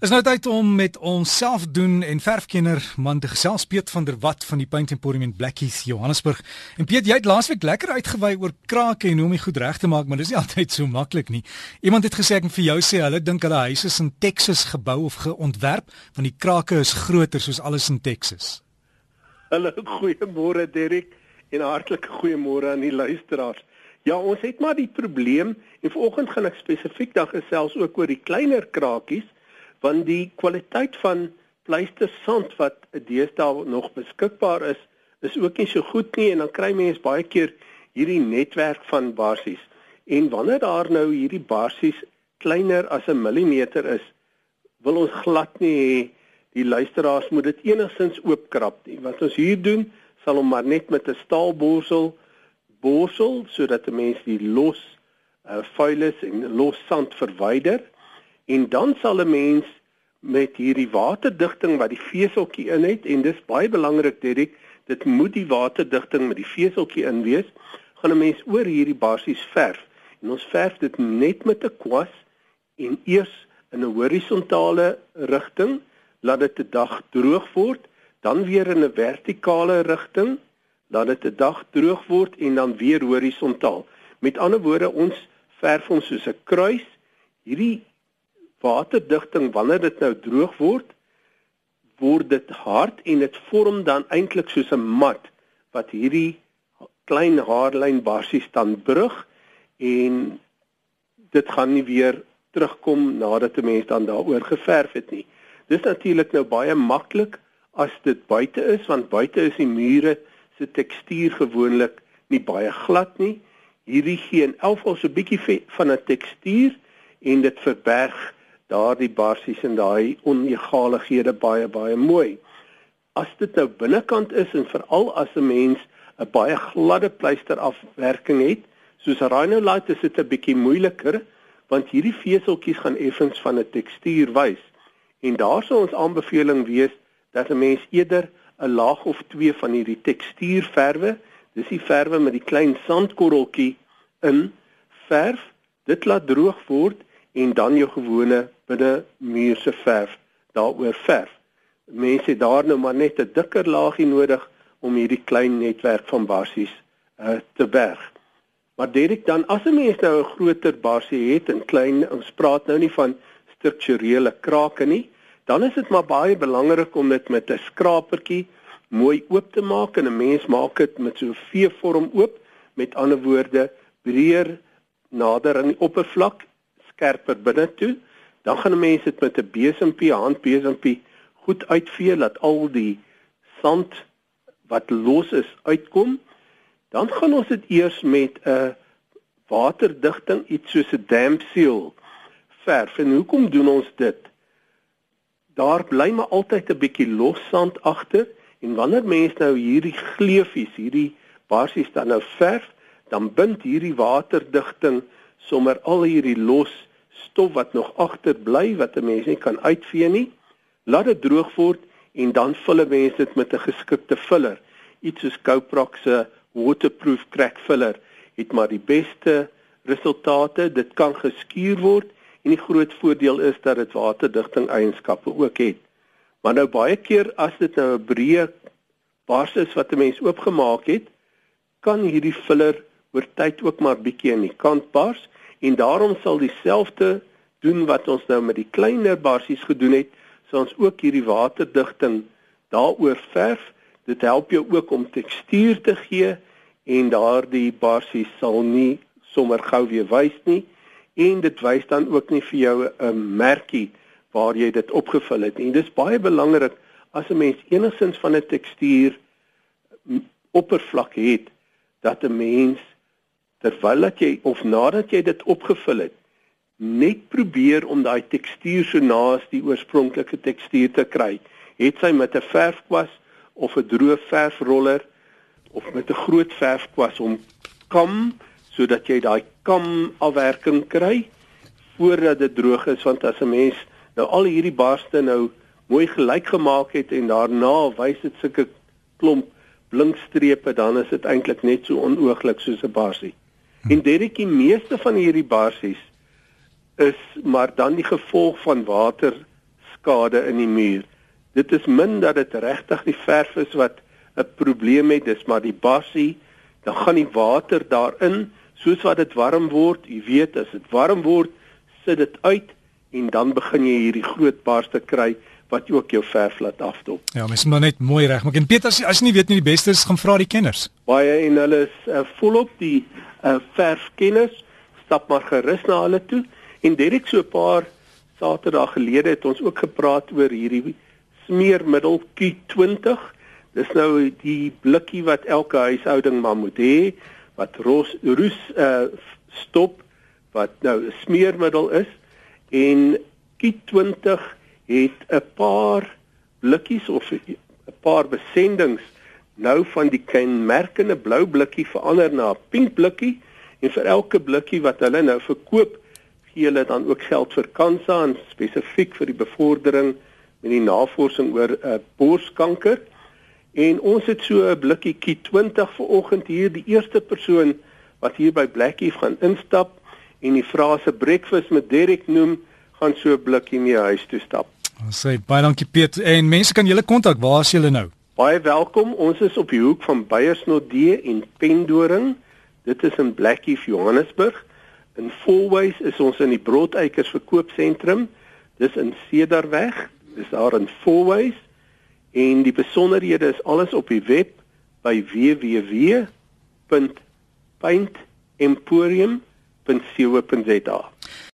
Is nou tyd om met ons self doen en verfkenner man te gesels Piet van der Walt van die Paint Emporium in Blackies Johannesburg. En Piet, jy het laasweek lekker uitgewy oor krake en hoe om dit goed reg te maak, maar dis nie altyd so maklik nie. Iemand het gesê ek moet vir jou sê hulle dink hulle huise is in Texas gebou of geontwerp want die krake is groter soos alles in Texas. Hallo, goeiemôre Derek en hartlike goeiemôre aan die luisteraars. Ja, ons het maar die probleem en vanoggend gaan ek spesifiek dan gesels ook oor die kleiner krakies want die kwaliteit van pleistersand wat deesdae nog beskikbaar is, is ook nie so goed nie en dan kry mense baie keer hierdie netwerk van barsies. En wanneer daar nou hierdie barsies kleiner as 'n millimeter is, wil ons glad nie hê die luisteraars moet dit enigstens oopkrap nie. Wat ons hier doen, sal hom maar net met 'n staalborsel borsel sodat 'n mens die los uh, vuilis en los sand verwyder en dan sal 'n mens met hierdie waterdigting wat die veseltjie in het en dis baie belangrik Derek dit moet die waterdigting met die veseltjie in wees gaan 'n mens oor hierdie basies verf. En ons verf dit net met 'n kwas en eers in 'n horisontale rigting laat dit 'n dag droog word dan weer in 'n vertikale rigting laat dit 'n dag droog word en dan weer horisontaal. Met ander woorde ons verf ons soos 'n kruis. Hierdie waterdigting wanneer dit nou droog word word dit hard en dit vorm dan eintlik soos 'n mat wat hierdie klein haarlyn basies dan brug en dit gaan nie weer terugkom nadat 'n mens dan daaroor geverf het nie. Dis natuurlik nou baie maklik as dit buite is want buite is die mure se tekstuur gewoonlik nie baie glad nie. Hierdie gee in elk geval so 'n bietjie van 'n tekstuur en dit verberg daardie barsies en daai onegalighede baie baie mooi. As dit nou binnekant is en veral as 'n mens 'n baie gladde pleister afwerking het, soos rhinolite is dit 'n bietjie moeiliker want hierdie veseltjies gaan effens van 'n tekstuur wys. En daar sou ons aanbeveling wees dat 'n mens eerder 'n laag of twee van hierdie tekstuurverwe, dis die verwe met die klein sandkorreltjie in verf, dit laat droog word en dan jou gewone binne muur se verf daaroor verf. Mense het daar nou maar net 'n dikker laagie nodig om hierdie klein netwerk van basies uh, te berg. Maar Derek dan as 'n mens nou 'n groter basie het en klein ons praat nou nie van strukturele krake nie, dan is dit maar baie belangrik om dit met 'n skrapertjie mooi oop te maak en 'n mens maak dit met so 'n V-vorm oop, met ander woorde breër nader aan die oppervlak, skerper binne toe dan gaan mense dit met 'n besempie, handbesempie goed uitvee dat al die sand wat los is uitkom. Dan gaan ons dit eers met 'n waterdigting, iets soos 'n damp seal verf. En hoekom doen ons dit? Daar bly maar altyd 'n bietjie los sand agter en wanneer mense nou hierdie gleufies, hierdie basies dan nou verf, dan bind hierdie waterdigting sommer al hierdie los stof wat nog agterbly wat 'n mens nie kan uitvee nie. Laat dit droog word en dan vul 'n mens dit met 'n geskikte filler. Iets soos Coprox se waterproof crack filler het maar die beste resultate. Dit kan geskuur word en die groot voordeel is dat dit waterdigting eienskappe ook het. Maar nou baie keer as dit nou 'n breë basis wat 'n mens oopgemaak het, kan hierdie filler oor tyd ook maar bietjie aan die kant bars en daarom sal dieselfde doen wat ons nou met die kleiner barsies gedoen het, sal ons ook hierdie waterdigting daaroor verf. Dit help jou ook om tekstuur te gee en daardie barsies sal nie sommer gou weer wys nie en dit wys dan ook nie vir jou 'n merkie waar jy dit opgevul het nie. Dis baie belangrik as 'n mens enigins van 'n tekstuur oppervlak het dat 'n mens terwyl dat jy of nadat jy dit opgevul het net probeer om daai tekstuur so naas die oorspronklike tekstuur te kry. Het sy met 'n verfkwas of 'n droë verfroller of met 'n groot verfkwas om kam sodat jy daai kam afwerking kry voordat dit droog is. Want as 'n mens nou al hierdie barste nou mooi gelyk gemaak het en daarna wys dit sulke klomp blinkstrepe dan is dit eintlik net so onooglik soos 'n barsie En Derek, die meeste van hierdie basies is maar dan die gevolg van water skade in die muur. Dit is min dat dit regtig die verf is wat 'n probleem het, dis maar die bassie, dan gaan die water daarin soos wat dit warm word, jy weet as dit warm word, sit dit uit en dan begin jy hierdie groot barste kry wat ook jou verf laat afdop. Ja, mens moet net mooi regmaak. En Piet, as, as jy nie weet nie die beste is, gaan vra die kenners. Baie en hulle is uh, volop die uh, verfkenners. Stap maar gerus na hulle toe. En Derek so 'n paar Saterdag gelede het ons ook gepraat oor hierdie smeermiddel Q20. Dis nou die blikkie wat elke huishouding maar moet hê wat roos roes uh, stop wat nou 'n smeermiddel is en Q20 het 'n paar blikkies of 'n paar besendings nou van die kenmerkende blou blikkie verander na 'n pink blikkie en vir elke blikkie wat hulle nou verkoop gee hulle dan ook geld vir kansa en spesifiek vir die bevordering met die navorsing oor uh, borskanker en ons het so 'n blikkie Q20 vanoggend hier die eerste persoon wat hier by Blackie gaan instap en die frase breakfast met Derek noem gaan so 'n blikkie mee huis toe stap Ons sê baie dankie Piet en mense kan julle kontak. Waar is julle nou? Baie welkom. Ons is op die hoek van Beyersnodde en Pendoring. Dit is in Blackheath, Johannesburg. In Fourways is ons in die Broodeikers verkoopsentrum. Dis in Cedarweg. Dis daar in Fourways. En die besonderhede is alles op die web by www.paintemporium.co.za.